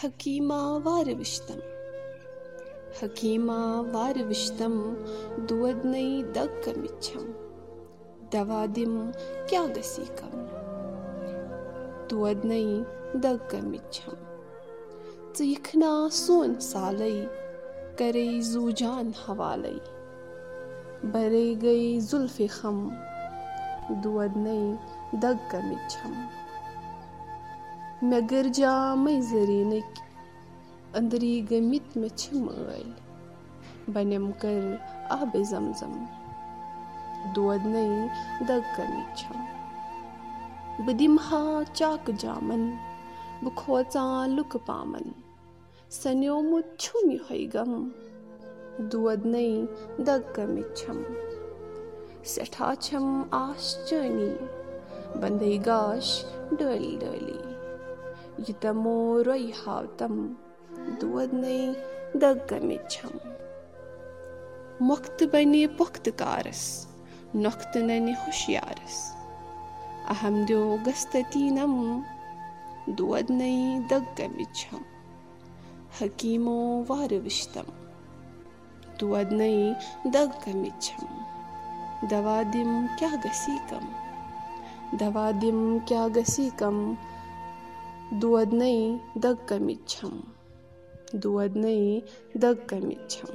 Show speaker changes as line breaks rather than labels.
हकीमावारविष्टम् हकीमावारविष्टं दुवद्नै दग्गमिच्छं दवादिं क्यागसीकं दुवद्नै दग्गमिच्छं तीक्ष्णा सोन सालै करे जूजान हवालै बरे गई जुल्फिखम दुवद्नै दग्गमिच्छम् مےٚ گٔرجا مٔنٛزریٖنٕکۍ أنٛدری گٔمٕتۍ مےٚ چھِ مٲلۍ بنیٚم کر آبے زم زم دۄدنٕے دگ کٔرمٕتۍ چھم بہٕ دِمہٕ ہا چاکہٕ جامن بہٕ کھوژان لُکہٕ پامن سنیومُت چھُم یِہوے غم دۄدنٕے دگ کٔرمٕتۍ چھم سٮ۪ٹھاہ چھم آش چٲنی بندے گاش ڈٲلی یہِ تمو روٚیہِ ہاو تم دۄدنے دگ کٔرمٕتۍ چھم مۄختہٕ بنہِ پۄختہٕ کارس نۄختہٕ ننہِ ہوشیارس اہم دیو گستتیٖنم دۄدنے دگ کٔرمٕتۍ چھم حکیٖمو وارٕ دۄدنے دگ کٔرمٕتۍ چھم دۄدنے دگ کٔرمٕتۍ چھم